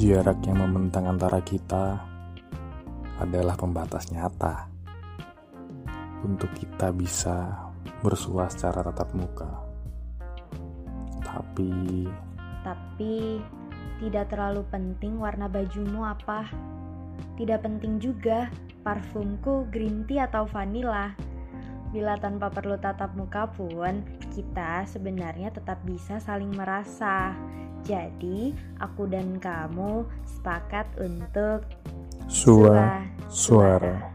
Jarak yang membentang antara kita adalah pembatas nyata untuk kita bisa bersua secara tatap muka. Tapi Tapi tidak terlalu penting warna bajumu apa. Tidak penting juga parfumku green tea atau vanilla. Bila tanpa perlu tatap muka pun, kita sebenarnya tetap bisa saling merasa. Jadi, aku dan kamu sepakat untuk Sua Suara.